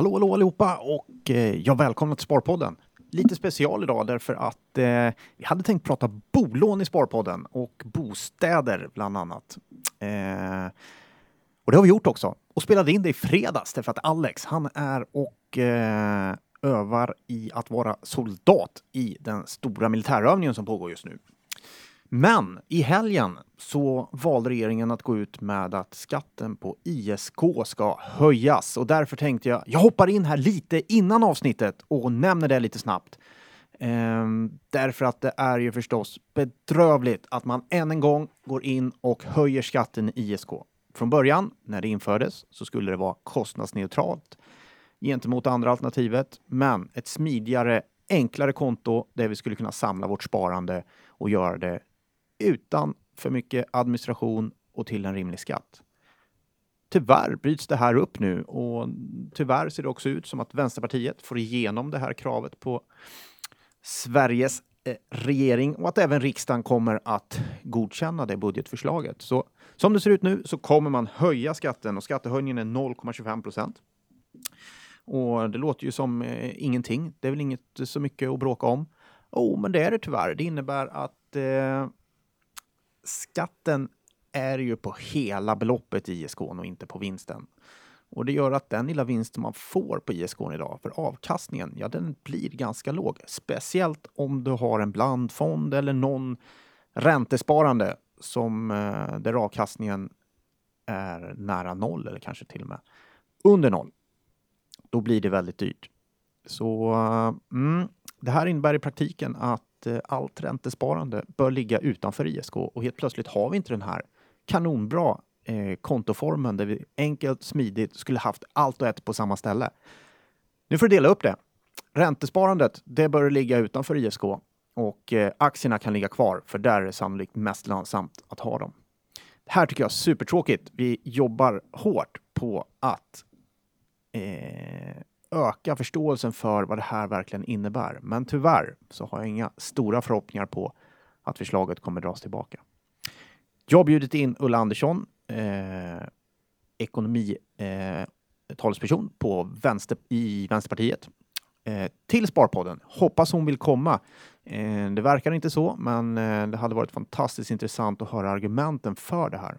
Hallå, hallå allihopa och eh, jag välkomnar till Sparpodden. Lite special idag därför att eh, vi hade tänkt prata bolån i Sparpodden och bostäder bland annat. Eh, och det har vi gjort också och spelade in det i fredags därför att Alex, han är och eh, övar i att vara soldat i den stora militärövningen som pågår just nu. Men i helgen så valde regeringen att gå ut med att skatten på ISK ska höjas och därför tänkte jag, jag hoppar in här lite innan avsnittet och nämner det lite snabbt. Ehm, därför att det är ju förstås bedrövligt att man än en gång går in och höjer skatten i ISK. Från början, när det infördes, så skulle det vara kostnadsneutralt gentemot andra alternativet, men ett smidigare, enklare konto där vi skulle kunna samla vårt sparande och göra det utan för mycket administration och till en rimlig skatt. Tyvärr bryts det här upp nu och tyvärr ser det också ut som att Vänsterpartiet får igenom det här kravet på Sveriges eh, regering och att även riksdagen kommer att godkänna det budgetförslaget. Så som det ser ut nu så kommer man höja skatten och skattehöjningen är 0,25 procent. Och det låter ju som eh, ingenting. Det är väl inget så mycket att bråka om. Oh, men det är det tyvärr. Det innebär att eh, skatten är ju på hela beloppet i ISK och inte på vinsten. Och det gör att den lilla vinst man får på ISK idag, för avkastningen, ja den blir ganska låg. Speciellt om du har en blandfond eller någon räntesparande som eh, där avkastningen är nära noll eller kanske till och med under noll. Då blir det väldigt dyrt. Så eh, mm, det här innebär i praktiken att Eh, allt räntesparande bör ligga utanför ISK och helt plötsligt har vi inte den här kanonbra eh, kontoformen där vi enkelt, smidigt skulle haft allt och ett på samma ställe. Nu får du dela upp det. Räntesparandet, det bör ligga utanför ISK och eh, aktierna kan ligga kvar för där är det sannolikt mest lönsamt att ha dem. Det här tycker jag är supertråkigt. Vi jobbar hårt på att eh, öka förståelsen för vad det här verkligen innebär. Men tyvärr så har jag inga stora förhoppningar på att förslaget kommer dras tillbaka. Jag har bjudit in Ulla Andersson, eh, ekonomitalesperson eh, på vänster, i Vänsterpartiet, eh, till Sparpodden. Hoppas hon vill komma. Eh, det verkar inte så, men eh, det hade varit fantastiskt intressant att höra argumenten för det här.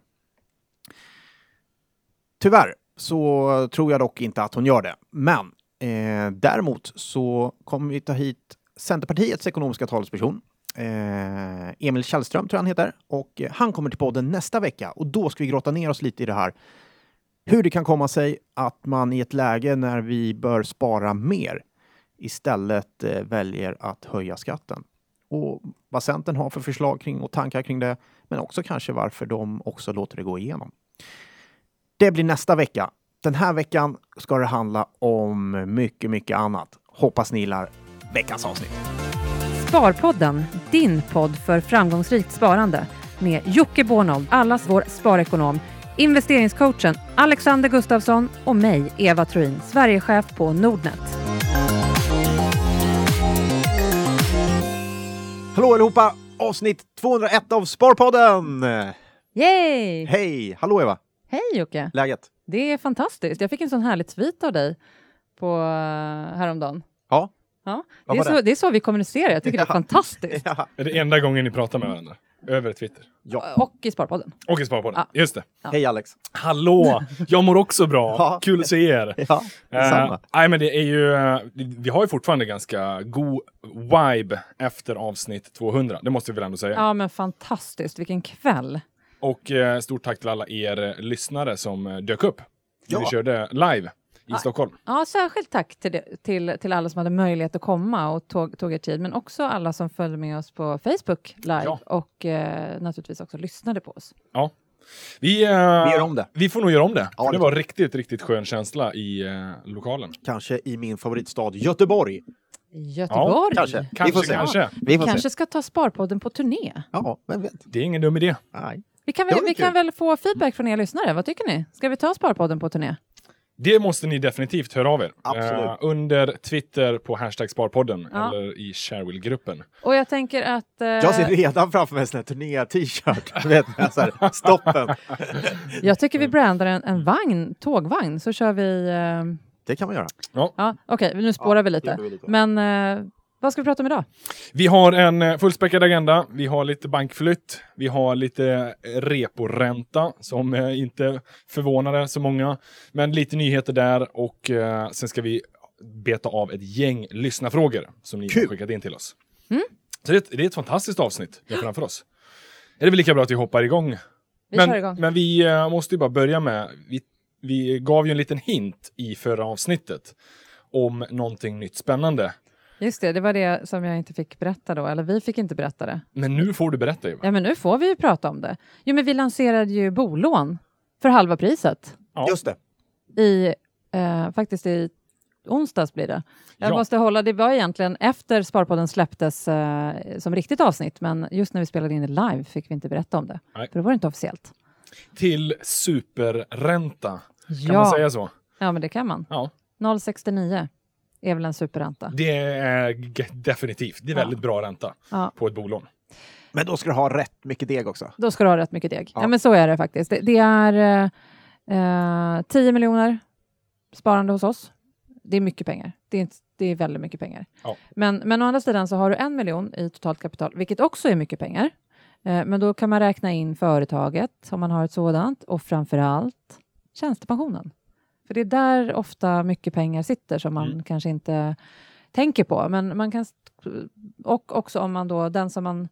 Tyvärr så tror jag dock inte att hon gör det. Men Eh, däremot så kommer vi ta hit Centerpartiets ekonomiska talesperson. Eh, Emil Källström tror jag han heter. Och han kommer till podden nästa vecka. Och då ska vi grotta ner oss lite i det här. Hur det kan komma sig att man i ett läge när vi bör spara mer istället eh, väljer att höja skatten. Och vad Centern har för förslag kring och tankar kring det, men också kanske varför de också låter det gå igenom. Det blir nästa vecka den här veckan ska det handla om mycket, mycket annat. Hoppas ni gillar veckans avsnitt. Sparpodden, din podd för framgångsrikt sparande med Jocke Bornold, allas vår sparekonom, investeringscoachen Alexander Gustafsson och mig, Eva Troin, Sverigechef på Nordnet. Hallå allihopa! Avsnitt 201 av Sparpodden! Yay! Hej! Hallå Eva! Hej Jocke! Läget? Det är fantastiskt. Jag fick en sån härlig tweet av dig på uh, häromdagen. Ja. ja. Det, är så, det? det är så vi kommunicerar. Jag tycker ja. det är fantastiskt. Ja. Är det enda gången ni pratar med varandra? Över Twitter? Ja. Och i Sparpodden. Och i Sparpodden, ja. just det. Ja. Hej Alex! Hallå! Jag mår också bra. ja. Kul att se er. Ja. Uh, nej, men det är ju, uh, vi har ju fortfarande ganska god vibe efter avsnitt 200. Det måste vi väl ändå säga. Ja, men fantastiskt. Vilken kväll. Och eh, stort tack till alla er eh, lyssnare som eh, dök upp. Ja. Vi körde live i ja, Stockholm. Ja, särskilt tack till, det, till, till alla som hade möjlighet att komma och tog, tog er tid, men också alla som följde med oss på Facebook live ja. och eh, naturligtvis också lyssnade på oss. Ja. Vi, eh, vi gör om det. Vi får nog göra om det. Ja, det, det var riktigt, riktigt skön känsla i eh, lokalen. Kanske i min favoritstad Göteborg. Göteborg? Ja, kanske. Kanske, vi får se. kanske. Vi, vi kanske ska ta Sparpodden på turné. Ja, vem vet. Det är ingen dum idé. Nej. Vi kan, väl, vi kan väl få feedback från er lyssnare? Vad tycker ni? Ska vi ta Sparpodden på turné? Det måste ni definitivt höra av er. Absolut. Uh, under Twitter på hashtag Sparpodden ja. eller i Sharewill-gruppen. Och jag tänker att... Uh... Jag ser redan framför mig en sån här turné-t-shirt. stoppen. jag tycker vi brandar en, en vagn, tågvagn, så kör vi uh, det kan man göra. Ja, Okej, nu spårar vi lite. vi lite. Men eh, vad ska vi prata om idag? Vi har en eh, fullspäckad agenda. Vi har lite bankflytt. Vi har lite eh, reporänta som eh, inte förvånade så många. Men lite nyheter där och sen ska vi beta av ett gäng lyssnarfrågor som ni har Kul. skickat in till oss. Mm. Så det, är ett- det är ett fantastiskt avsnitt vi har framför oss. Är det väl lika bra att vi hoppar igång? Vi men, igång. men vi måste ju bara börja med, vi, vi gav ju en liten hint i förra avsnittet om någonting nytt spännande. Just det, det var det som jag inte fick berätta då, eller vi fick inte berätta det. Men nu får du berätta Eva. Ja, men nu får vi ju prata om det. Jo, men vi lanserade ju bolån för halva priset Ja. Just det. i, eh, faktiskt i onsdags blir det. Jag Ja. måste hålla, det var egentligen efter Sparpodden släpptes eh, som riktigt avsnitt, men just när vi spelade in det live fick vi inte berätta om det. Nej. För då var det inte officiellt. Till superränta. Kan ja. man säga så? ja, men det kan man. Ja. 0,69 är väl en superränta. Det är definitivt. Det är Ja. väldigt bra ränta Ja. på ett bolån. Men då ska du ha rätt mycket deg också. Då ska du ha rätt mycket deg. Ja, Ja. men så är det faktiskt. Det, det är eh, eh, 10 miljoner sparande hos oss. Det är mycket pengar. Det är, inte, det är väldigt mycket pengar. Ja. Men, men å andra sidan så har du en miljon i totalt kapital, vilket också är mycket pengar. Eh, men då kan man räkna in företaget om man har ett sådant och framför allt tjänstepensionen. För det är där ofta mycket pengar sitter som man Mm. kanske inte tänker på. Men man kan, och också om man då, den som man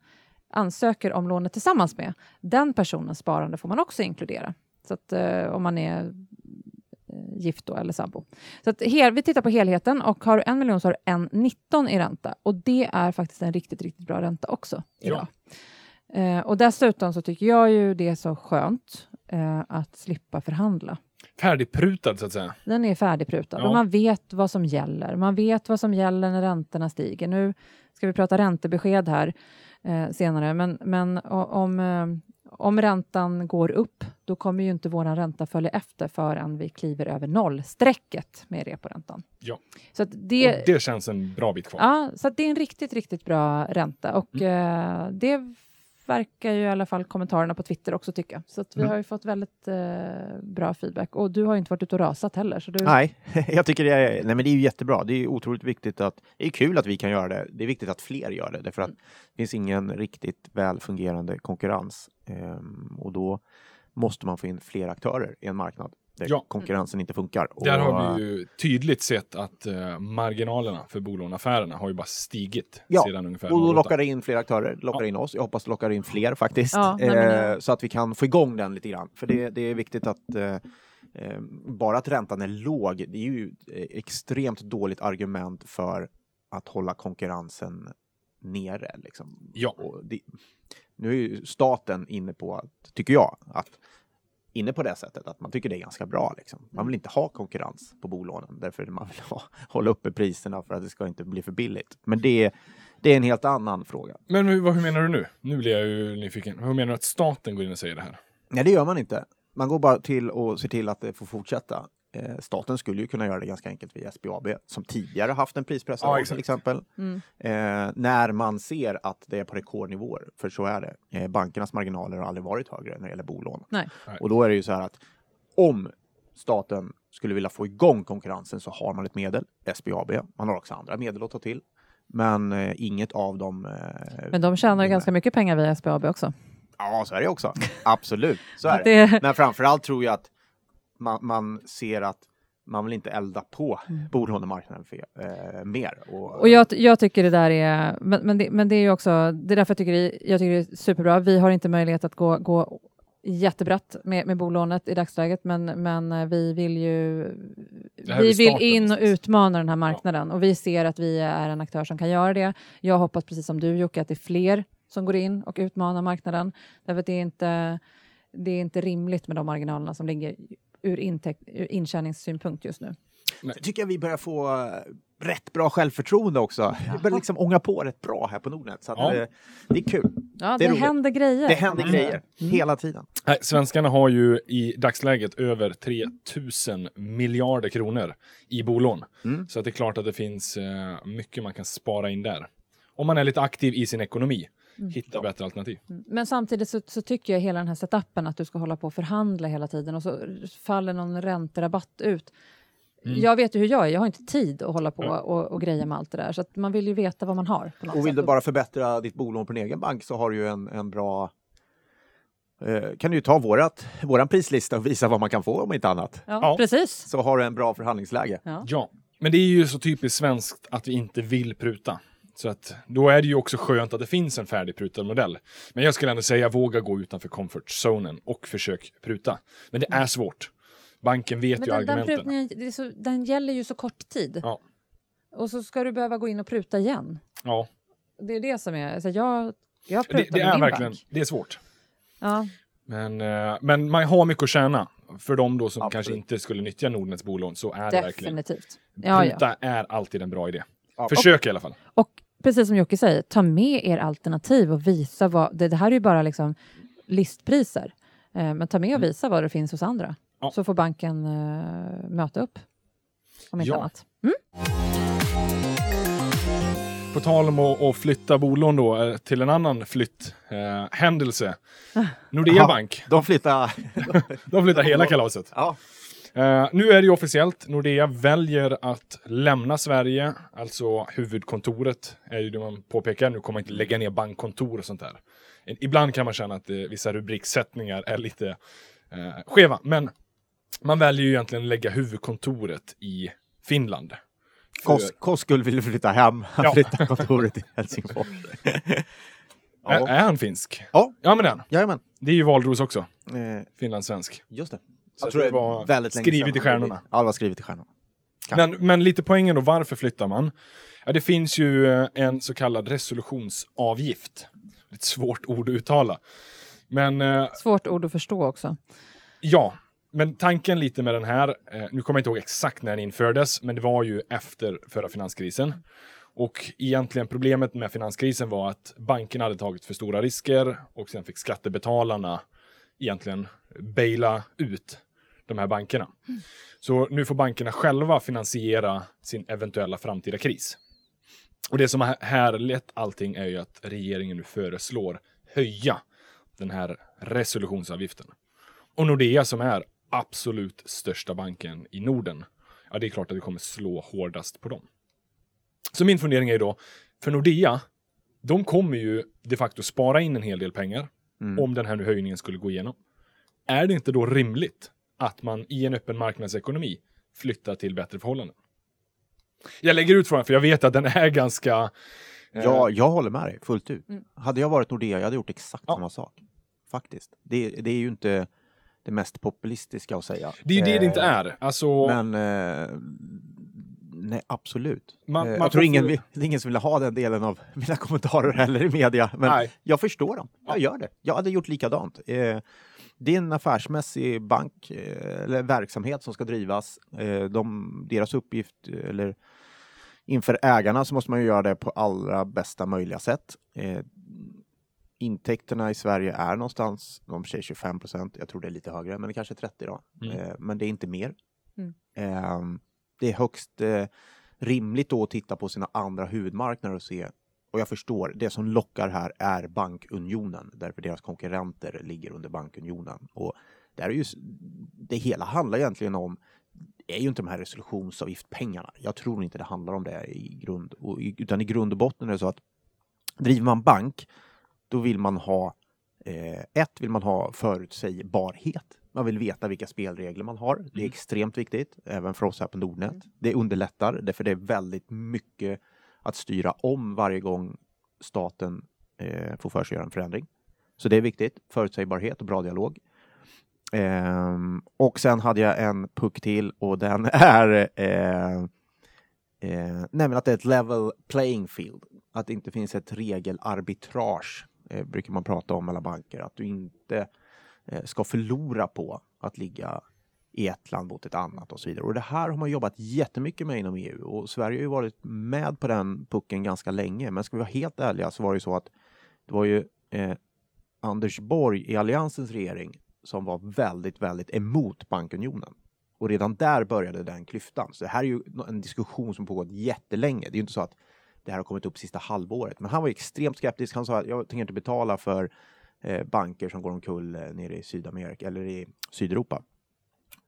ansöker om lånet tillsammans med, den personens sparande får man också inkludera. Så att eh, om man är eh, gift då, eller sambo. Så att hel, vi tittar på helheten och har du en miljon så har du en 19 i ränta och det är faktiskt en riktigt, riktigt bra ränta också idag. Eh, och dessutom så tycker jag ju det är så skönt eh, att slippa förhandla. Färdigprutad så att säga. Den är färdigprutad Ja. och man vet vad som gäller. Man vet vad som gäller när räntorna stiger. Nu ska vi prata räntebesked här eh, senare, men, men om, eh, om räntan går upp, då kommer ju inte vår ränta följa efter förrän vi kliver över nollstrecket med reporäntan. Ja. Så det, Och det känns en bra bit kvar. Ja, så det är en riktigt, riktigt bra ränta och eh, det verkar ju i alla fall kommentarerna på Twitter också tycka. Så vi Mm. har ju fått väldigt eh, bra feedback och du har ju inte varit ute och rasat heller. Så du, Nej, jag tycker det är, nej men det är ju jättebra. Det är ju otroligt viktigt att, det är kul att vi kan göra det. Det är viktigt att fler gör det, därför att det finns ingen riktigt väl fungerande konkurrens. Ehm, och då måste man få in fler aktörer i en marknad där Ja. konkurrensen inte funkar. Där Och, har vi ju tydligt sett att eh, marginalerna för bolåneaffärerna har ju bara stigit Ja, sedan ungefär Och då 08. lockar det in fler aktörer, lockar Ja. in oss. Jag hoppas det lockar in fler faktiskt. Ja, nej, men, eh, så att vi kan få igång den lite grann. För det, det är viktigt att eh, eh, bara att räntan är låg, det är ju ett extremt dåligt argument för att hålla konkurrensen nere. Liksom. Ja. Och det, nu är ju staten inne på, att, tycker jag, att inne på det sättet att man tycker det är ganska bra. Liksom. Man vill inte ha konkurrens på bolånen därför man vill ha, hålla uppe priserna för att det ska inte bli för billigt. Men det, det är en helt annan fråga. Men hur, vad- hur menar du nu? Nu blir jag ju nyfiken. Hur menar du att staten går in och säger det här? Nej, det gör man inte. Man går bara till och ser till att det får fortsätta. Eh, staten skulle ju kunna göra det ganska enkelt via SBAB som tidigare haft en prispress Ja, till exempel. Mm. Eh, när man ser att det är på rekordnivåer, för så är det. Eh, bankernas marginaler har aldrig varit högre när det gäller bolån. Nej. Och då är det ju så här att om staten skulle vilja få igång konkurrensen så har man ett medel, SBAB. Man har också andra medel att ta till. Men eh, inget av dem... Eh, Men de tjänar ju vinner. ganska mycket pengar via SBAB också. Ja, så är det också. Absolut, så är det, Men framförallt tror jag att man, man ser att man vill inte elda på bolånemarknaden för, eh, mer. Och, och jag, jag tycker det där är, men, men, det, men det är ju också, det är därför jag tycker det, jag tycker det är superbra. Vi har inte möjlighet att gå, gå jättebrett med, med bolånet i dagsläget, men, men eh, vi vill ju vi vill starten in och utmana den här marknaden och vi ser att vi är en aktör som kan göra det. Jag hoppas precis som du Jocke att det är fler som går in och utmanar marknaden. Därför att det är inte, det är inte rimligt med de marginalerna som ligger ur, intäkt, ur intjäningssynpunkt just nu. Sen tycker jag vi börjar få eh, rätt bra självförtroende också. Vi börjar liksom ånga på rätt bra här på Nordnet. Så att, Ja. eh, det är kul. Ja, Det det, händer grejer. Det händer grejer hela tiden. Nej, svenskarna har ju i dagsläget över 3000 miljarder kronor i bolån. Mm. Så att det är klart att det finns eh, mycket man kan spara in där. Om man är lite aktiv i sin ekonomi. Hitta bättre alternativ. Men samtidigt så, så tycker jag hela den här setupen att du ska hålla på och förhandla hela tiden och så faller någon ränterabatt ut. Mm. Jag vet ju hur jag är, jag har inte tid att hålla på och, och greja med allt det där. Så att man vill ju veta vad man har. På något Och vill sätt. du bara förbättra ditt bolån på din egen bank så har du ju en, en bra eh, kan du ju ta vårat, våran prislista och visa vad man kan få om inte annat. Ja, Ja. precis. Så har du en bra förhandlingsläge. Ja. Ja, men det är ju så typiskt svenskt att vi inte vill pruta. Så att då är det ju också skönt att det finns en färdigprutad modell. Men jag skulle ändå säga våga gå utanför comfort zonen och försök pruta. Men det är svårt. Banken vet Men ju den, den, argumenten. prutningen, det är så, den gäller ju så kort tid. Ja. Och så ska du behöva gå in och pruta igen. Ja, Det är det som är... Alltså jag, jag det, prutar det med är min verkligen, bank. det är svårt. Ja. Men, eh, men man har mycket att tjäna. För de då som Absolut. kanske inte skulle nyttja Nordnets bolån så är det verkligen. Definitivt. Ja, ja. Pruta är alltid en bra idé. Ja. Försök i alla fall. Och precis som Jocke säger, ta med er alternativ och visa vad... Det, det här är ju bara liksom listpriser. Eh, men ta med och visa vad det finns hos andra. Mm. Ja. Så får banken eh, möta upp. Om inte Ja. annat. På tal om att, att flytta bolån då eh, till en annan flytthändelse. Eh, händelse. Nordea. Bank, De flyttar... de flyttar hela kalaset. ja. Eh, nu är det ju officiellt. Nordea väljer att lämna Sverige. Alltså huvudkontoret är ju det man påpekar. Nu kommer man inte lägga ner bankkontor och sånt där. Ibland kan man känna att eh, vissa rubriksättningar är lite eh, skeva. Men man väljer ju egentligen att lägga huvudkontoret i Finland. För- Kos, Koskul vill flytta hem. Han Ja. flyttar kontoret till Helsingfors. Är, ja. är han finsk? ja, Ja, men det är han. jajamän. Det är ju valros också. Eh, Finlandssvensk. just det. Så jag tror det var väldigt länge skrivet sedan. i stjärnorna. Ja, det var skrivet i stjärnorna. Men, men lite poängen då, varför flyttar man? Ja, det finns ju eh, en så kallad resolutionsavgift. Ett svårt ord att uttala. Men eh, Svårt ord att förstå också. ja, men tanken lite med den här, eh, nu kommer jag inte ihåg exakt när den infördes, men det var ju efter förra finanskrisen. Och egentligen problemet med finanskrisen var att bankerna hade tagit för stora risker och sen fick skattebetalarna egentligen baila ut de här bankerna. Så nu får bankerna själva finansiera sin eventuella framtida kris. Och det som har härlett allting är ju att regeringen nu föreslår höja den här resolutionsavgiften. Och Nordea som är absolut största banken i Norden, ja det är klart att det kommer slå hårdast på dem. Så min fundering är då, för Nordea, de kommer ju de facto spara in en hel del pengar Mm. om den här nu höjningen skulle gå igenom. Är det inte då rimligt att man i en öppen marknadsekonomi flyttar till bättre förhållanden? Jag lägger ut frågan för jag vet att den är ganska... eh, Ja, jag håller med dig fullt ut. Mm. Hade jag varit Nordea, jag hade gjort exakt Ja. samma sak. Faktiskt. Det, det är ju inte det mest populistiska att säga. Det är ju det det inte Eh, är. Alltså, Men eh, nej, absolut. Man- eh, man jag tror ingen, vill- det är ingen som vill ha den delen av mina kommentarer heller i media. Men Nej. jag förstår dem. Jag Ja. gör det. Jag hade gjort likadant. Eh, det är en affärsmässig bank eh, eller verksamhet som ska drivas. Eh, de, deras uppgift, eh, eller inför ägarna så måste man ju göra det på allra bästa möjliga sätt. Eh, intäkterna i Sverige är någonstans, de säger 25 procent, jag tror det är lite högre, men det kanske är 30 då. Mm. Eh, men det är inte mer. Mm. Eh, det är högst rimligt då att titta på sina andra huvudmarknader och se, och jag förstår, det som lockar här är bankunionen, därför deras konkurrenter ligger under bankunionen. Och där är ju, det hela handlar egentligen om är ju inte de här resolutionsavgiftpengarna. Jag tror inte det handlar om det i grund, och i- utan i grund och botten är det så att driver man bank, då vill man ha eh, ett vill man ha förutsägbarhet. Man vill veta vilka spelregler man har. Det är Mm. extremt viktigt, även för oss här på Nordnet. Det underlättar, därför det är väldigt mycket att styra om varje gång staten eh, får för sig att göra en förändring. Så det är viktigt, förutsägbarhet och bra dialog. Ehm, och sen hade jag en puck till och den är eh, eh, nämligen att det är ett level playing field. Att det inte finns ett regelarbitrage, eh, brukar man prata om mellan banker. Att du inte eh, ska förlora på att ligga i ett land mot ett annat och så vidare. Och det här har man jobbat jättemycket med inom EU och Sverige har ju varit med på den pucken ganska länge. Men ska vi vara helt ärliga så var det ju så att det var ju eh, Anders Borg i Alliansens regering som var väldigt, väldigt emot bankunionen. Och redan där började den klyftan. Så det här är ju en diskussion som pågått jättelänge. Det är ju inte så att det här har kommit upp sista halvåret. Men han var extremt skeptisk. Han sa att jag tänker inte betala för eh, banker som går omkull eh, nere i Sydamerika eller i Sydeuropa.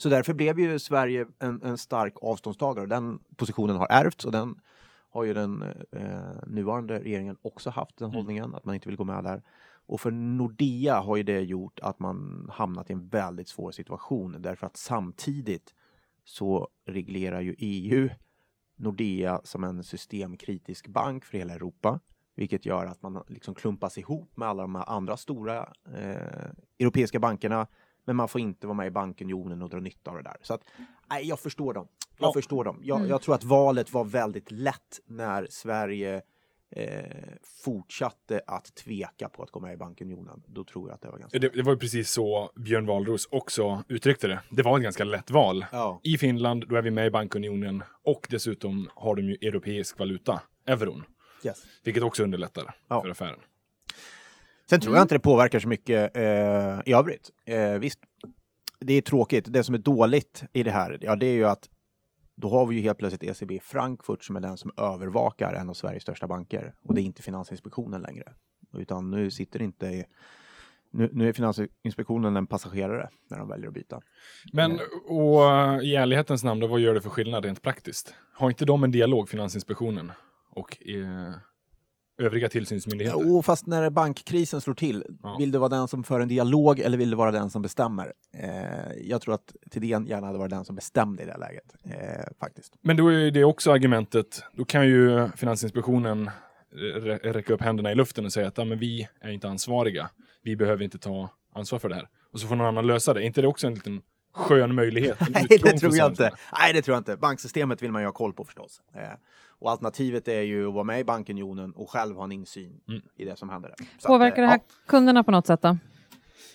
Så därför blev ju Sverige en, en stark avståndstagare. Den positionen har ärvts och den har ju den eh, nuvarande regeringen också haft, den hållningen, att man inte vill gå med där. Och för Nordea har ju det gjort att man hamnat i en väldigt svår situation därför att samtidigt så reglerar ju EU Nordea som en systemkritisk bank för hela Europa, vilket gör att man liksom klumpas ihop med alla de här andra stora eh, europeiska bankerna. Men man får inte vara med i bankunionen och dra nytta av det där. Så att, nej, jag förstår dem. Jag Ja. förstår dem. Jag, jag tror att valet var väldigt lätt när Sverige eh, fortsatte att tveka på att gå med i bankunionen. Då tror jag att det var ganska... Det, det var ju precis så Björn Wahlroos också uttryckte det. Det var ett ganska lätt val. Ja. I Finland, då är vi med i bankunionen och dessutom har de ju europeisk valuta, euron, Yes. vilket också underlättar Ja. för affären. Sen tror jag inte det påverkar så mycket eh, i övrigt. Eh, visst, det är tråkigt. Det som är dåligt i det här, ja, det är ju att då har vi ju helt plötsligt ECB Frankfurt som är den som övervakar en av Sveriges största banker. Och det är inte Finansinspektionen längre. Utan nu sitter inte i, nu, nu är Finansinspektionen en passagerare när de väljer att byta. Men och, eh, i ärlighetens namn, då, vad gör det för skillnad rent praktiskt? Har inte de en dialog, Finansinspektionen och eh, övriga tillsynsmyndigheter? Jo, fast när bankkrisen slår till, Ja. vill du vara den som för en dialog eller vill du vara den som bestämmer? Eh, jag tror att Thedéen gärna hade varit den som bestämde i det läget, eh, faktiskt. Men då är det också argumentet, då kan ju Finansinspektionen rä- räcka upp händerna i luften och säga att ja, men vi är inte ansvariga. Vi behöver inte ta ansvar för det här. Och så får någon annan lösa det. Är inte det också en liten skön möjlighet? Nej, det tror jag inte. Nej, det tror jag inte. Banksystemet vill man ju ha koll på förstås. Eh, och alternativet är ju att vara med i bankunionen och själv ha en insyn Mm. i det som händer. där. Så Påverkar att, det eh, här kunderna på något sätt då?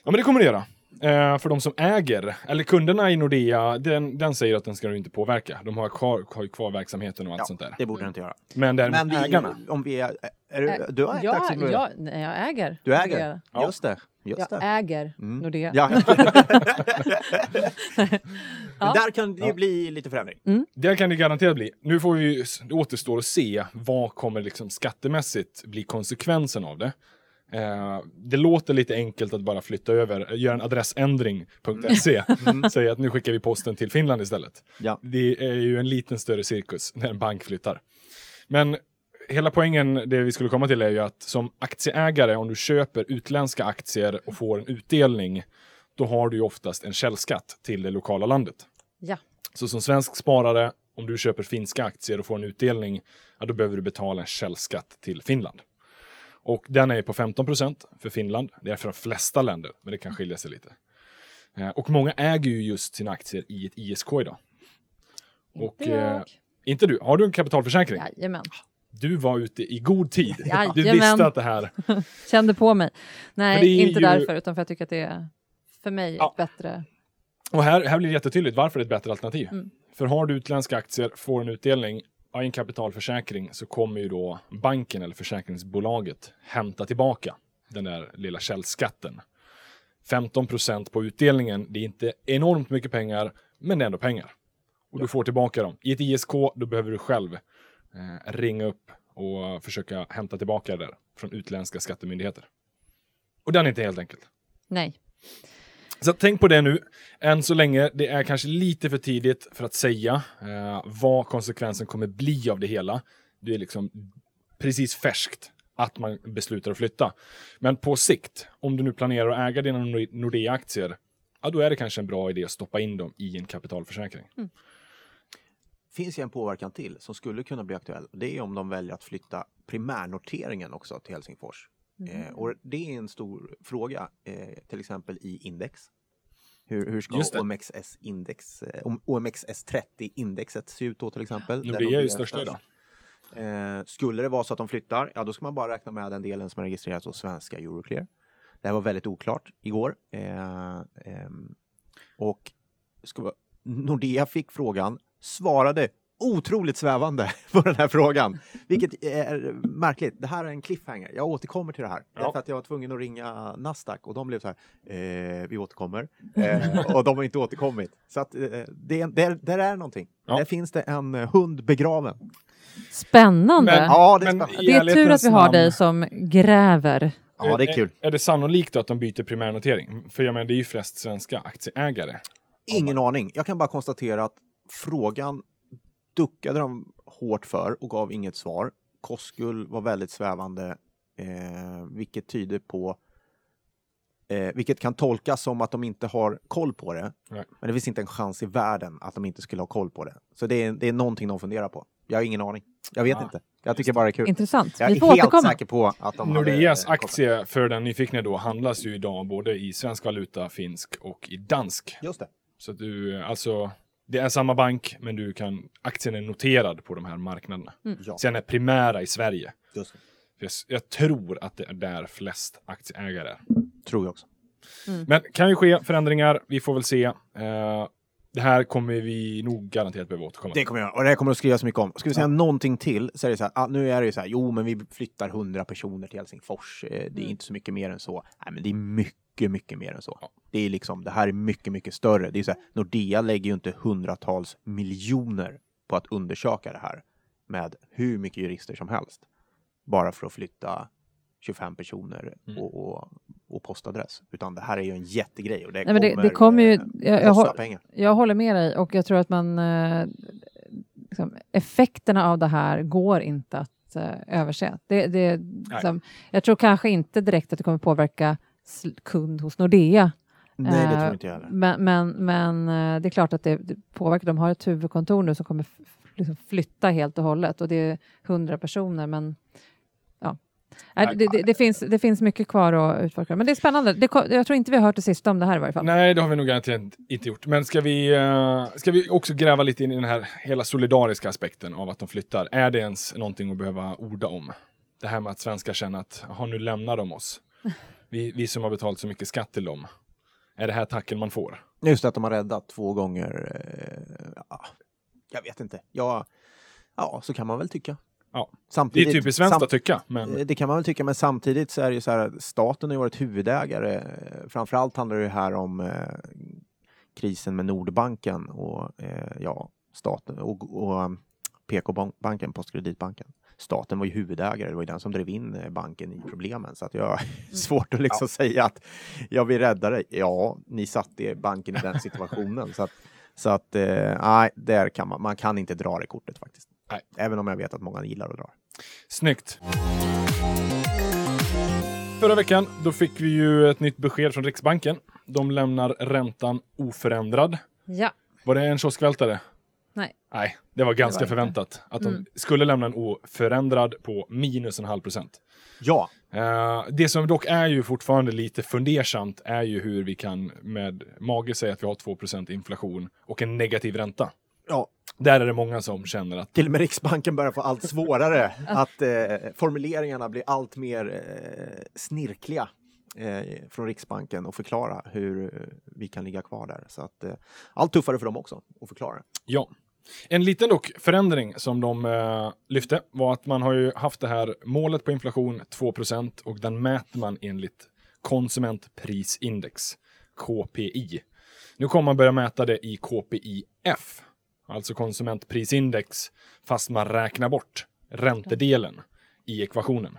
Ja, men det kommer det göra. Eh, för de som äger, eller kunderna i Nordea, den, den säger att den ska du inte påverka. De har kvar, har ju kvar verksamheten och allt Ja, sånt där. det borde det inte göra. Men däremot Men vi, ägarna. om vi är... är du, du har ägt ja, aktier i Nordea? ja, nej, jag äger. Du äger? Nordea. Ja. Just det. Just Jag det. äger Mm. Nordea. Ja. Men Ja. där kan det ju bli lite förändring. Det kan det garanterat bli. Nu får vi ju, det återstår att se vad kommer liksom skattemässigt bli konsekvensen av det. Eh, det låter lite enkelt att bara flytta över, göra en adressändring.se, säga att nu skickar vi posten till Finland istället. Ja. Det är ju en liten större cirkus när en bank flyttar. Men hela poängen, det vi skulle komma till är ju att som aktieägare, om du köper utländska aktier och får en utdelning, då har du ju oftast en källskatt till det lokala landet. Ja. Så som svensk sparare, om du köper finska aktier och får en utdelning, ja, då behöver du betala en källskatt till Finland. Och den är på 15% för Finland. Det är för de flesta länder, men det kan skilja sig lite. Eh, Och många äger ju just sina aktier i ett ISK idag. Och, Inte eh, jag. inte du. Har du en kapitalförsäkring? Jajamän. Du var ute i god tid. Du Jajamän. visste att det här... Kände på mig. Nej, inte ju- därför, utan för att jag tycker att det är för mig Ja. ett bättre... Och här, här blir det jättetydligt varför det är ett bättre alternativ. Mm. För har du utländska aktier, får en utdelning, ja, i en kapitalförsäkring så kommer ju då banken eller försäkringsbolaget hämta tillbaka den där lilla källskatten. 15% på utdelningen, det är inte enormt mycket pengar, men det är ändå pengar. Och du får tillbaka dem. I ett ISK, då behöver du själv eh, ringa upp och försöka hämta tillbaka det där från utländska skattemyndigheter. Och den är inte helt enkelt. Nej. Så tänk på det nu. Än så länge, det är kanske lite för tidigt för att säga eh, vad konsekvensen kommer bli av det hela. Det är liksom precis färskt att man beslutar att flytta. Men på sikt, om du nu planerar att äga dina Nor- Nordea-aktier, ja, då är det kanske en bra idé att stoppa in dem i en kapitalförsäkring. finns ju en påverkan till som skulle kunna bli aktuell. Det är om de väljer att flytta primärnoteringen också till Helsingfors. Eh, och det är en stor fråga, eh, till exempel i index. Hur, hur ska eh, om- OMXS30 indexet se ut då till exempel? Nordea är ju största idag. Eh, skulle det vara så att de flyttar, ja då ska man bara räkna med den delen som är registrerad hos svenska Euroclear. Det här var väldigt oklart igår. Eh, ehm, och ska Nordea fick frågan, svarade otroligt svävande på den här frågan. Vilket är märkligt. Det här är en cliffhanger. Jag återkommer till det här. Ja. Därför att jag var tvungen att ringa Nasdaq och de blev så här, eh, vi återkommer. Eh, och de har inte återkommit. Så att eh, det, där, där är någonting. Ja. Där finns det en eh, hund begraven. Spännande! Men- Ja, det är spännande. det är tur att vi har dig som gräver. Ja, det är kul. Är, är det sannolikt att de byter primärnotering? För jag menar, det är ju flest svenska aktieägare. Ingen aning. Jag kan bara konstatera att frågan duckade de hårt för och gav inget svar. Koskul var väldigt svävande, eh, vilket tyder på Eh, vilket kan tolkas som att de inte har koll på det. Nej. Men det finns inte en chans i världen att de inte skulle ha koll på det. Så det är, det är någonting de funderar på. Jag har ingen aning. Jag vet Ja, inte. Jag tycker bara det är kul. Intressant. Jag Vi är får helt återkomma. säker på att de Nordeas hade, eh, aktie för den nyfikna då handlas ju idag både i svensk valuta, finsk och i dansk. Just det. Så du, alltså, det är samma bank, men du kan, aktien är noterad på de här marknaderna. Ja, Sen är primära i Sverige. det. Jag, jag tror att det är där flest aktieägare är. Tror jag också. Men kan ju ske förändringar, vi får väl se. Eh, det här kommer vi nog garanterat behöva återkomma Det till. kommer jag Och det här kommer att skrivas mycket om. Ska vi säga någonting till så är det så här. Ah, nu är det ju så här. Jo, men vi flyttar 100 personer till Helsingfors. Eh, det är inte så mycket mer än så. Nej, men det är mycket, mycket mer än så. Ja. Det är liksom, det här är mycket, mycket större. Det är så här, Nordea lägger ju inte hundratals miljoner på att undersöka det här med hur mycket jurister som helst. Bara för att flytta 25 personer Mm. och, och, och postadress. Utan det här är ju en jättegrej och det Nej, men det, kommer, det kommer ju, eh, jag, jag, kosta hå- pengar. jag håller med dig och jag tror att man eh, liksom, effekterna av det här går inte att eh, överse. Det, det, liksom, jag tror kanske inte direkt att det kommer påverka kund hos Nordea. Nej, det Eh, tror inte jag heller. Men, men, men eh, det är klart att det, det påverkar. De har ett huvudkontor nu som kommer liksom flytta helt och hållet och det är hundra personer. Men ja, Nej, det, det, det, finns, det finns mycket kvar att utforska. Men det är spännande. Det, jag tror inte vi har hört det sista om det här i varje fall. Nej, det har vi nog garanterat inte gjort. Men ska vi, eh, ska vi också gräva lite in i den här hela solidariska aspekten av att de flyttar? Är det ens någonting att behöva orda om? Det här med att svenskar känner att, jaha, nu lämnar de oss. Vi, vi som har betalat så mycket skatt till dem. Är det här tacken man får? Just att de har räddat två gånger. Eh, ja, jag vet inte. Ja, ja, så kan man väl tycka. Ja. Det är Samtidigt, typiskt svenskt att tycka, men Eh, Det kan man väl tycka, men samtidigt så är det ju så här att staten har varit huvudägare. Eh, Framförallt handlar det här om eh, krisen med Nordbanken och eh, ja, staten och, och um, PK-banken, Postkreditbanken. Staten var ju huvudägare, det var ju den som drev in eh, banken i problemen. Så att jag har svårt att liksom säga att jag vill rädda dig. Ja, ni satte banken i den situationen. så att, så att eh, nej, där kan man, man kan inte dra det kortet faktiskt. Nej. Även om jag vet att många gillar att dra. snyggt. Förra veckan, då fick vi ju ett nytt besked från Riksbanken. De lämnar räntan oförändrad. Ja. Var det en kioskvältare? Nej. Nej, det var ganska Det var förväntat. Att de Mm. skulle lämna en oförändrad på minus en halv procent. Ja, Eh, det som dock är ju fortfarande lite fundersamt är ju hur vi kan med mage säga att vi har 2% inflation och en negativ ränta. ja, Där är det många som känner att till och med Riksbanken börjar få allt svårare att eh, formuleringarna blir allt mer eh, snirkliga eh, från Riksbanken och förklara hur vi kan ligga kvar där. Så att eh, allt tuffare för dem också att förklara. Ja. En liten dock förändring som de eh, lyfte var att man har ju haft det här målet på inflation 2% och den mäter man enligt konsumentprisindex, KPI. Nu kommer man börja mäta det i KPIF, alltså konsumentprisindex, fast man räknar bort räntedelen i ekvationen.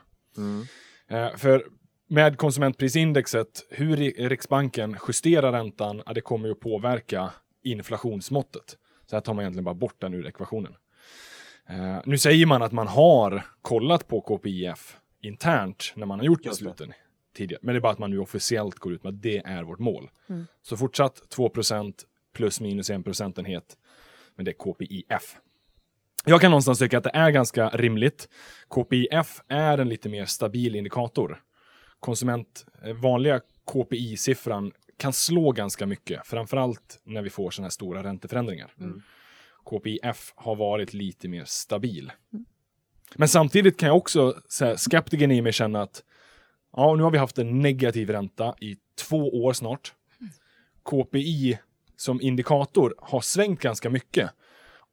Eh, för med konsumentprisindexet, hur Ri- Riksbanken justerar räntan, det kommer ju att påverka inflationsmåttet. Så här tar man egentligen bara bort den ur ekvationen. Eh, nu säger man att man har kollat på KPIF internt när man har gjort besluten tidigare. Men det är bara att man nu officiellt går ut med att det är vårt mål. Mm. Så fortsatt 2% plus minus en procentenhet. Men det är KPIF. Jag kan någonstans tycka att det är ganska rimligt. KPIF är en lite mer stabil indikator. Konsument, eh, vanliga KPI-siffran kan slå ganska mycket, framförallt när vi får sådana här stora ränteförändringar. KPIF har varit lite mer stabil. Men samtidigt kan jag också, så här, skeptikern i mig känna att ja, nu har vi haft en negativ ränta i två år snart. KPI som indikator har svängt ganska mycket.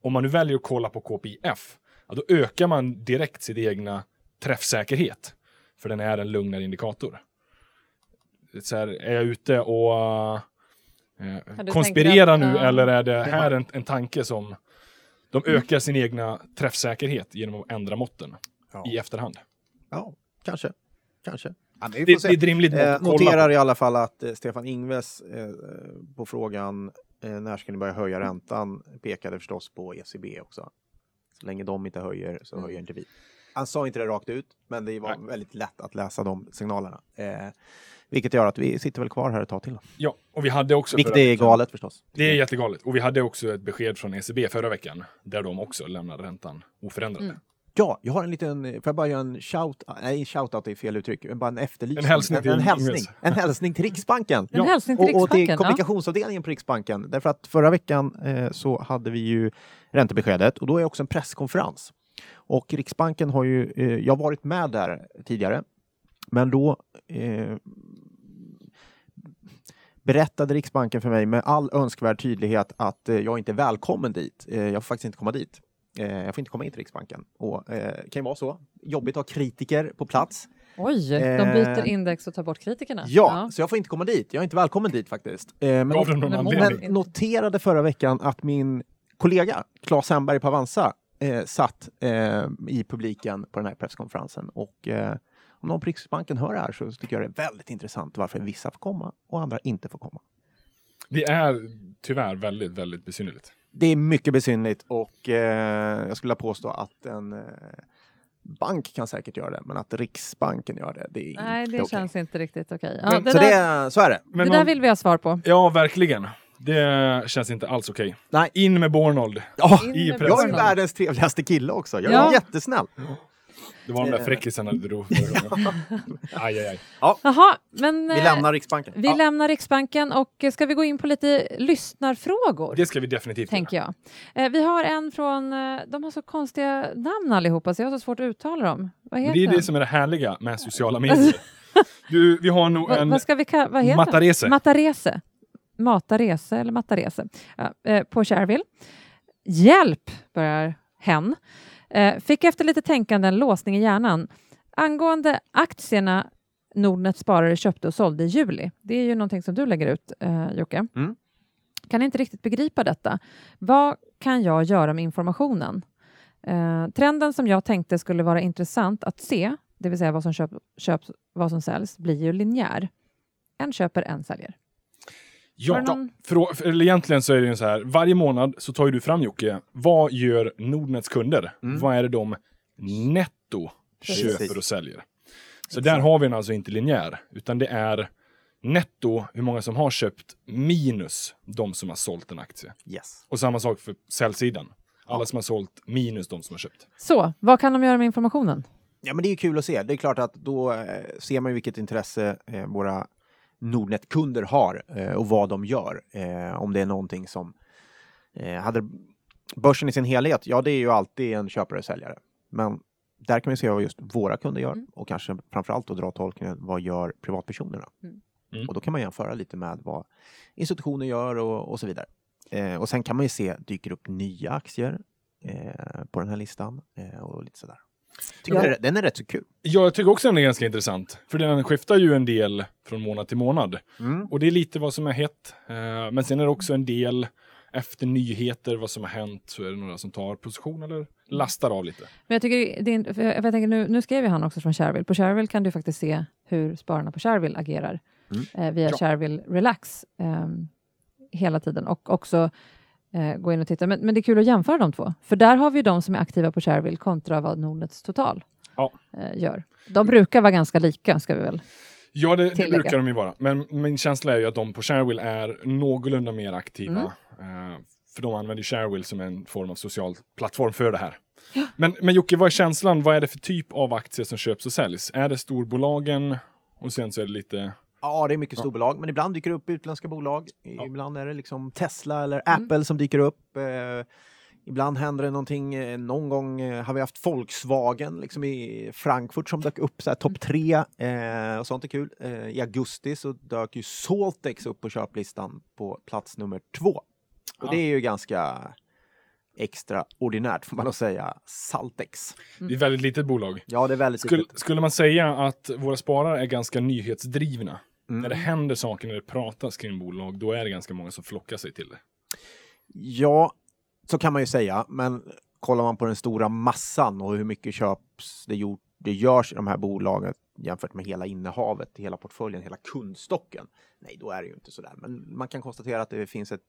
Om man nu väljer att kolla på KPIF, ja, då ökar man direkt sin egna träffsäkerhet. För den är en lugnare indikator. Så här, är jag ute och eh, du konspirerar nu att, eller är det här en, en tanke som de ökar sin egna träffsäkerhet genom att ändra måtten Ja, i efterhand? ja kanske. Kanske. Ja, Det, det är rimligt Eh, noterar i alla fall att eh, Stefan Ingves eh, på frågan Eh, när ska ni börja höja räntan? Pekade förstås på ECB också. Så länge de inte höjer så höjer inte vi. Han sa inte det rakt ut, men det var Nej. väldigt lätt att läsa de signalerna. Vilket gör att vi sitter väl kvar här ett tag till. Ja, och vi hade också... Vilket är veckan- galet förstås. Det är jättegalet. Och vi hade också ett besked från ECB förra veckan, där de också lämnade räntan oförändrad. Mm. Ja, jag har en liten, får jag bara göra en shout, nej shoutout är fel uttryck, bara en efterlysning. En hälsning till en, en, hälsning, en hälsning till Riksbanken. En hälsning till och, och till Riksbanken. ja. kommunikationsavdelningen på Riksbanken. Därför att förra veckan eh, så hade vi ju räntebeskedet och då är också en presskonferens. Och Riksbanken har ju, eh, jag har varit med där tidigare, men då eh, berättade Riksbanken för mig med all önskvärd tydlighet att eh, jag inte är välkommen dit. Eh, jag får faktiskt inte komma dit. Eh, jag får inte komma in till Riksbanken. Och eh, kan ju vara så. Jobbigt att ha kritiker på plats. Oj, de byter index och tar bort kritikerna. Ja, så jag får inte komma dit. Jag är inte välkommen dit faktiskt. Eh, men, Men noterade förra veckan att min kollega Claes Hemberg på Avanza eh, satt eh, i publiken på den här presskonferensen. Och eh, om någon på Riksbanken hör det här så tycker jag det är väldigt intressant varför vissa får komma och andra inte får komma. Det är tyvärr väldigt, väldigt besynnerligt. Det är mycket besynligt och eh, jag skulle påstå att en eh, bank kan säkert göra det, men att Riksbanken gör det, det är Nej, inte det okej. känns inte riktigt okej. Men- Ja, Så, där, det, så är det. Men det där man- vill vi ha svar på. Ja, verkligen. Det känns inte alls okej. Nej. In med Bornold. Ja, pressen. jag är världens trevligaste kille också. Jag är Ja. jättesnäll. Det var de där Eh. fräckisarna du drog förra gången. Aj, aj, aj. Jaha, men Vi eh, lämnar Riksbanken. vi Ja. lämnar Riksbanken och ska vi gå in på lite lyssnarfrågor? Det ska vi definitivt tänker jag. Eh, vi har en från, de har så konstiga namn allihopa så jag har så svårt att uttala dem. Vad Men heter det är den? det som är det härliga med sociala medier. Du, vi har nog en vad ska vi kalla, vad heter? Matarese. Matarese. Matarese eller Matarese. Ja, på Shareville. Hjälp, börjar hen. Eh, fick efter lite tänkande en låsning i hjärnan. Angående aktierna Nordnet sparare köpte och sålde i juli. Det är ju någonting som du lägger ut, eh, Jocke. Mm. Kan inte riktigt begripa detta. Vad kan jag göra med informationen? Eh, trenden som jag tänkte skulle vara intressant att se, det vill säga vad som köp, köps, vad som säljs, blir ju linjär. En köper, en säljer. Ja, någon- för, för, eller egentligen så är det ju så här. Varje månad så tar ju du fram Jocke. Vad gör Nordnets kunder? Mm. Vad är det de netto Precis. köper och säljer? Så där har vi den alltså inte linjär, utan det är netto hur många som har köpt minus de som har sålt en aktie. Yes. Och samma sak för säljsidan. Alla som har sålt minus de som har köpt. Så, vad kan de göra med informationen? Ja, men det är ju kul att se. Det är klart att då eh, ser man vilket intresse eh, våra Nordnet-kunder har eh, och vad de gör. Eh, om det är någonting som eh, hade börsen i sin helhet. Ja, det är ju alltid en köpare och säljare. Men där kan vi se vad just våra kunder gör Mm. och kanske framförallt då dra tolkningen vad gör privatpersonerna? Mm. Mm. Och då kan man jämföra lite med vad institutioner gör och, och så vidare. Eh, och sen kan man ju se, dyker upp nya aktier eh, på den här listan eh, och lite sådär. Tycker Ja. Den är rätt så kul. Ja, jag tycker också den är ganska intressant. För den skiftar ju en del från månad till månad. Mm. Och det är lite vad som är hett. Eh, men sen är det också en del efter nyheter, vad som har hänt, så är det några som tar position eller lastar av lite. Men jag tycker det är, in- för jag, jag tänker, nu, nu skrev ju han också från Shareville. På Shareville kan du faktiskt se hur spararna på Shareville agerar Mm. eh, via Ja. Shareville Relax ehm, hela tiden och också eh, gå in och titta. Men, men det är kul att jämföra de två, för där har vi de som är aktiva på Shareville kontra vad Nordnets Total Ja. eh, gör. De brukar vara ganska lika, ska vi väl. Ja, det, det brukar de ju vara. Men min känsla är ju att de på Sharewill är någorlunda mer aktiva. Eh, för de använder Sharewill som en form av social plattform för det här. Men, men Jocke, vad är känslan? Vad är det för typ av aktier som köps och säljs? Är det storbolagen och sen så är det lite... Ja, det är mycket storbolag, men ibland dyker det upp utländska bolag. Ibland är det liksom Tesla eller Apple som dyker upp. Eh, ibland händer det någonting. Eh, någon gång eh, har vi haft Volkswagen liksom i Frankfurt som dök upp så topp tre eh, och sånt är kul. Eh, I augusti så dök ju Saltex upp på köplistan på plats nummer två. Och Ja. det är ju ganska extraordinärt får man nog säga. Saltex. Det är ett väldigt litet bolag. Ja, det är väldigt Skulle, litet. skulle man säga att våra sparare är ganska nyhetsdrivna? Mm. När det händer saker, när det pratas kring bolag, då är det ganska många som flockar sig till det. Ja, så kan man ju säga, men kollar man på den stora massan och hur mycket köps det, gjort, det görs i de här bolagen jämfört med hela innehavet, hela portföljen, hela kundstocken. Nej, då är det ju inte så där. Men man kan konstatera att det finns ett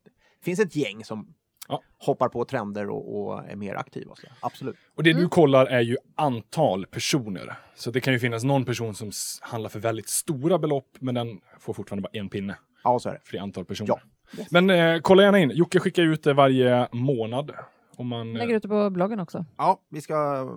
finns ett gäng som Ja. hoppar på trender och, och är mer aktiva. Så. Absolut. Och det Mm. du kollar är ju antal personer. Så det kan ju finnas någon person som handlar för väldigt stora belopp, men den får fortfarande bara en pinne Ja, så är det. för det antal personer. Ja. Men eh, kolla gärna in. Jocke skickar ut det varje månad. Om man, Lägger ut det på bloggen också. Ja, vi ska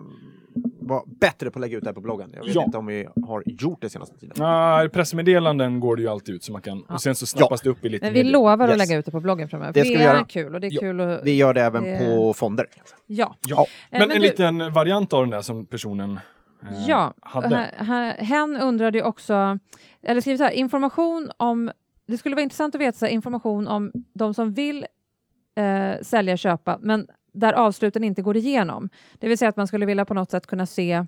vara bättre på att lägga ut det här på bloggen. Jag vet Ja. inte om vi har gjort det senaste tiden. Nej, pressmeddelanden går det ju alltid ut så man kan. Ja. Och sen så snappas det upp i lite Men vi medier. lovar att Yes. lägga ut det på bloggen framöver. Det ska det vi är göra. kul och det är Ja. kul att... Vi gör det även Det- på fonder. Ja. Ja. Eh, Men, en du- liten variant av den där som personen eh, Ja, hade. hen undrade ju också, eller skrivit så här, information om, det skulle vara intressant att veta så här, information om de som vill eh, sälja köpa, men där avsluten inte går igenom. Det vill säga att man skulle vilja på något sätt kunna se,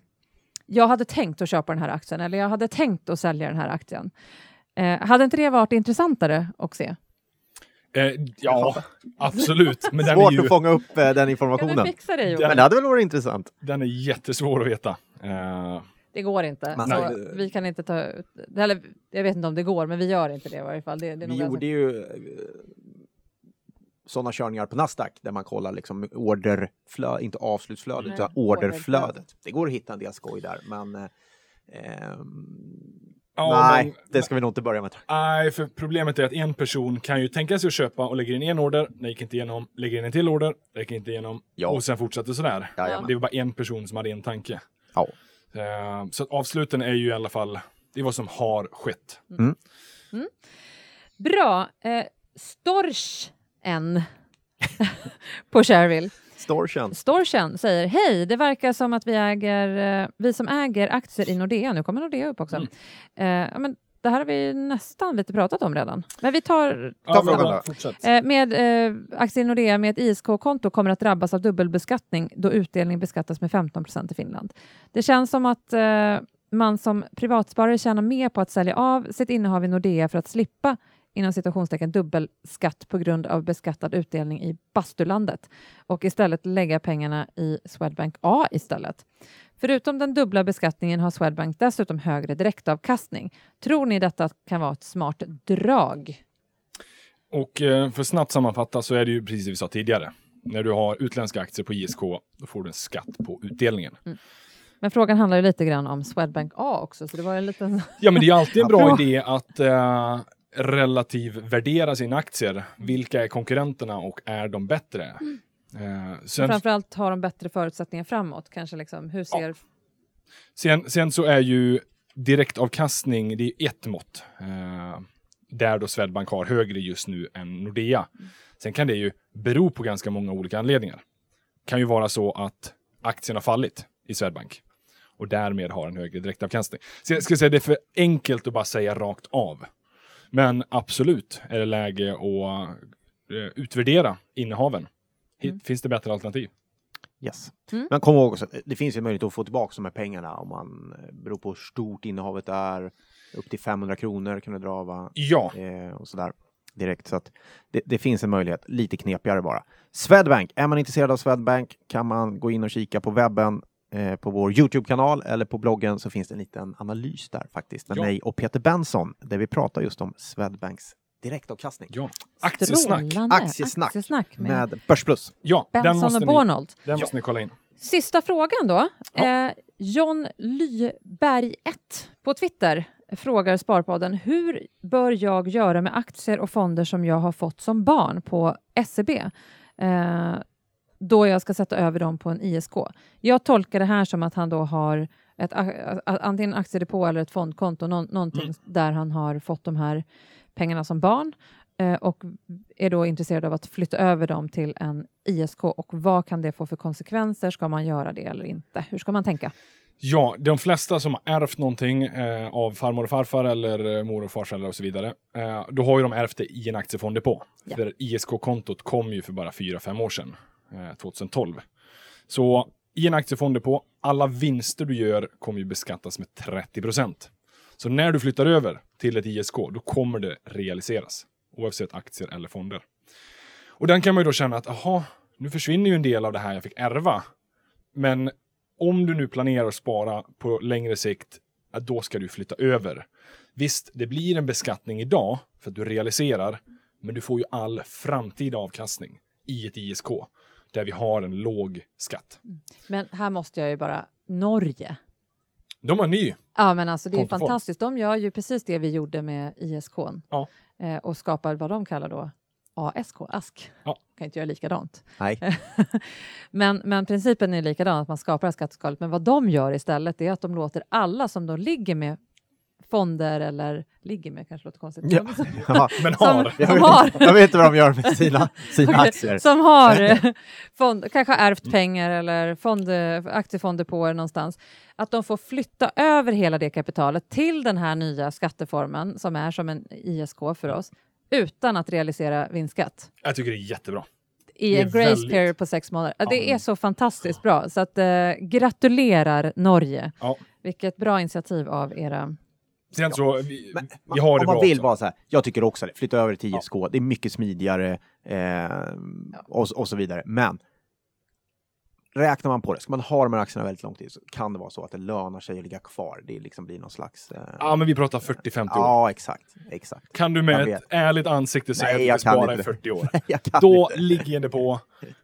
jag hade tänkt att köpa den här aktien eller jag hade tänkt att sälja den här aktien. Eh, hade inte det varit intressantare att se? Eh, ja, absolut. Men den är, Svårt ju, att fånga upp eh, den informationen. fixa det Johan? Men det hade väl varit intressant? den är jättesvår att veta. Eh, Det går inte. Man- Så Nej. vi kan inte ta ut, eller jag vet inte om det går, men vi gör inte det i varje fall. Det, det Vi gjorde ju sådana körningar på Nasdaq där man kollar liksom orderflödet, inte avslutsflödet, Nej, utan orderflödet. orderflödet. Det går att hitta en del skoj där, men eh, ehm, ja, nej, men- det ska vi nog inte börja med. Nej, för problemet är att en person kan ju tänka sig att köpa och lägger in en order, det gick inte igenom, lägger in en till order, det gick inte igenom Ja. och sen fortsätter sådär. Jajamän. Det är bara en person som hade en tanke. Ja. Eh, så att avsluten är ju i alla fall, det är vad som har skett. Bra. Eh, Storchen på Shareville. Storchen. Storchen säger hej, det verkar som att vi äger, eh, vi som äger aktier i Nordea, nu kommer Nordea upp också. Mm. Eh, ja, men det här har vi nästan lite pratat om redan. Men vi tar Ta frågan. Eh, med eh, aktier i Nordea med ett ISK-konto kommer att drabbas av dubbelbeskattning då utdelning beskattas med 15% i Finland. Det känns som att eh, man som privatsparare tjänar mer på att sälja av sitt innehav i Nordea för att slippa inom citationstecken dubbelskatt på grund av beskattad utdelning i bastulandet och istället lägga pengarna i Swedbank A istället. Förutom den dubbla beskattningen har Swedbank dessutom högre direktavkastning. Tror ni detta kan vara ett smart drag? Och eh, för att snabbt sammanfatta så är det ju precis det vi sa tidigare. När du har utländska aktier på ISK, då får du en skatt på utdelningen. Men frågan handlar ju lite grann om Swedbank A också, så det var en liten... Ja, men det är alltid en bra idé att eh, relativ värdera sina aktier. Vilka är konkurrenterna och är de bättre? Eh, sen, Framförallt har de bättre förutsättningar framåt, kanske liksom, hur ser... sen, sen så är ju direktavkastning, det är ett mått. Eh, där då Swedbank har högre just nu än Nordea. Sen kan det ju bero på ganska många olika anledningar. Det kan ju vara så att aktien har fallit i Swedbank och därmed har en högre direktavkastning. Så jag skulle säga det är för enkelt att bara säga rakt av. Men absolut är det läge att eh, utvärdera innehaven. Mm. Finns det bättre alternativ? Yes. Mm. Men kom ihåg också att det finns ju möjlighet att få tillbaka de här pengarna om man eh, beror på hur stort innehavet är. Upp till 500 kronor kan du dra va? Ja, Eh, och sådär direkt. Så att det, det finns en möjlighet, lite knepigare bara. Swedbank, är man intresserad av Swedbank kan man gå in och kika på webben på vår Youtube-kanal eller på bloggen så finns det en liten analys där faktiskt med Ja. mig och Peter Benson där vi pratar just om Swedbanks direktavkastning ja. Aktiesnack. Aktiesnack. Aktiesnack med, med Börsplus. Ja, den Benson måste, och Bornold. den måste ni kolla in. Sista frågan då. Ja. Eh, John Lyberg 1 på Twitter frågar Sparpodden hur bör jag göra med aktier och fonder som jag har fått som barn på SEB eh, då jag ska sätta över dem på en ISK. Jag tolkar det här som att han då har ett, antingen aktiedepå eller ett fondkonto, någon, någonting Mm. där han har fått de här pengarna som barn eh, och är då intresserad av att flytta över dem till en ISK och vad kan det få för konsekvenser? Ska man göra det eller inte? Hur ska man tänka? Ja, de flesta som har ärvt någonting eh, av farmor och farfar eller eh, mor och farföräldrar och så vidare, eh, då har ju de ärvt det i en aktiefond på. Ja. För ISK-kontot kom ju för bara 4-5 år sedan, Eh, 2012. Så i en aktiefond på, alla vinster du gör kommer ju beskattas med 30 procent. Så när du flyttar över till ett ISK, då kommer det realiseras, oavsett aktier eller fonder. Och den kan man ju då känna att, aha, nu försvinner ju en del av det här jag fick ärva. Men om du nu planerar att spara på längre sikt, då ska du flytta över. Visst, det blir en beskattning idag för att du realiserar, Men du får ju all framtida avkastning i ett ISK där vi har en låg skatt. Men här måste jag ju bara, Norge. De har ny. Ja, men alltså det är Kontoform. fantastiskt. De gör ju precis det vi gjorde med ISK Ja. eh, och skapar vad de kallar då ASK, ASK. Ja. Kan inte göra likadant. Nej. men, men principen är likadan, att man skapar det här skatteskalet. Men vad de gör istället är att de låter alla som då ligger med fonder eller ligger med kanske låter konstigt. Ja. Som, Ja. Men som, har. som har Jag vet inte vad de gör med sina, sina Okej, aktier. Som har fond, kanske har ärvt pengar eller fond, aktiefonder på er någonstans. Att de får flytta över hela det kapitalet till den här nya skatteformen som är som en ISK för oss utan att realisera vinstskatt Jag tycker det är jättebra. i en grace väldigt- period på sex månader. Ja, Det är så fantastiskt bra. Så att, eh, gratulerar Norge. Ja. Vilket bra initiativ av era... Sen så, vi, Men, vi har det om man bra vill också. vara så här, jag tycker också det, flytta över till ISK, det är mycket smidigare eh, och, och så vidare. Men räknar man på det, ska man ha de här aktierna väldigt lång tid så kan det vara så att det lönar sig att ligga kvar. Det liksom blir någon slags... Eh, Ja, men vi pratar 40-50 år. ja, exakt. exakt. Kan du med ett ärligt ansikte säga Nej, att du jag ska kan spara i inte. 40 år? kan Då inte. ligger en depå,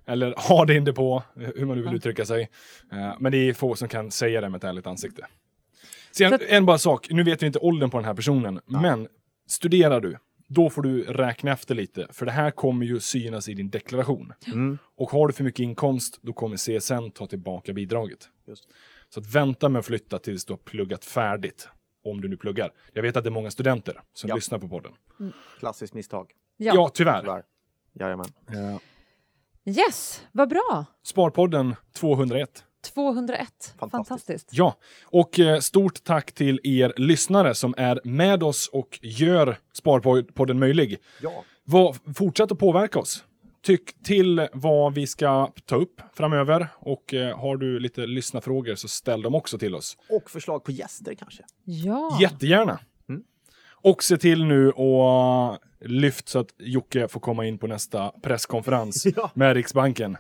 eller har det en depå, hur man nu vill uttrycka sig. Eh, Men det är få som kan säga det med ett ärligt ansikte. Sen, att- en bara sak, nu vet vi inte åldern på den här personen, men studerar du, då får du räkna efter lite, för det här kommer ju synas i din deklaration. Mm. Och har du för mycket inkomst, då kommer CSN ta tillbaka bidraget. Just. Så att vänta med att flytta tills du har pluggat färdigt, om du nu pluggar. Jag vet att det är många studenter som Ja. lyssnar på podden. Klassiskt misstag. Ja, Ja. tyvärr. Tyvärr. Jajamän. Eh, Yes, vad bra! Sparpodden 201. 201. Fantastiskt. Fantastiskt. Ja, och eh, stort tack till er lyssnare som är med oss och gör Sparpodden möjlig. Ja. Vad, fortsätt att påverka oss. Tyck till vad vi ska ta upp framöver och eh, har du lite lyssnarfrågor så ställ dem också till oss. Och förslag på gäster kanske. Ja. Jättegärna. Mm. Och se till nu och lyft så att Jocke får komma in på nästa presskonferens Ja. med Riksbanken.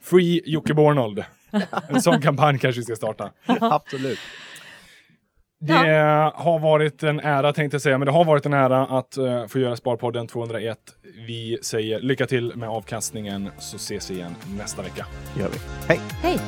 Free Jocke Bornold. En sån kampanj kanske vi ska starta. Absolut. Det har varit en ära tänkte jag säga, men det har varit en ära att eh, få göra Sparpodden 201. Vi säger lycka till med avkastningen så ses vi igen nästa vecka. gör vi. Hej! Hej!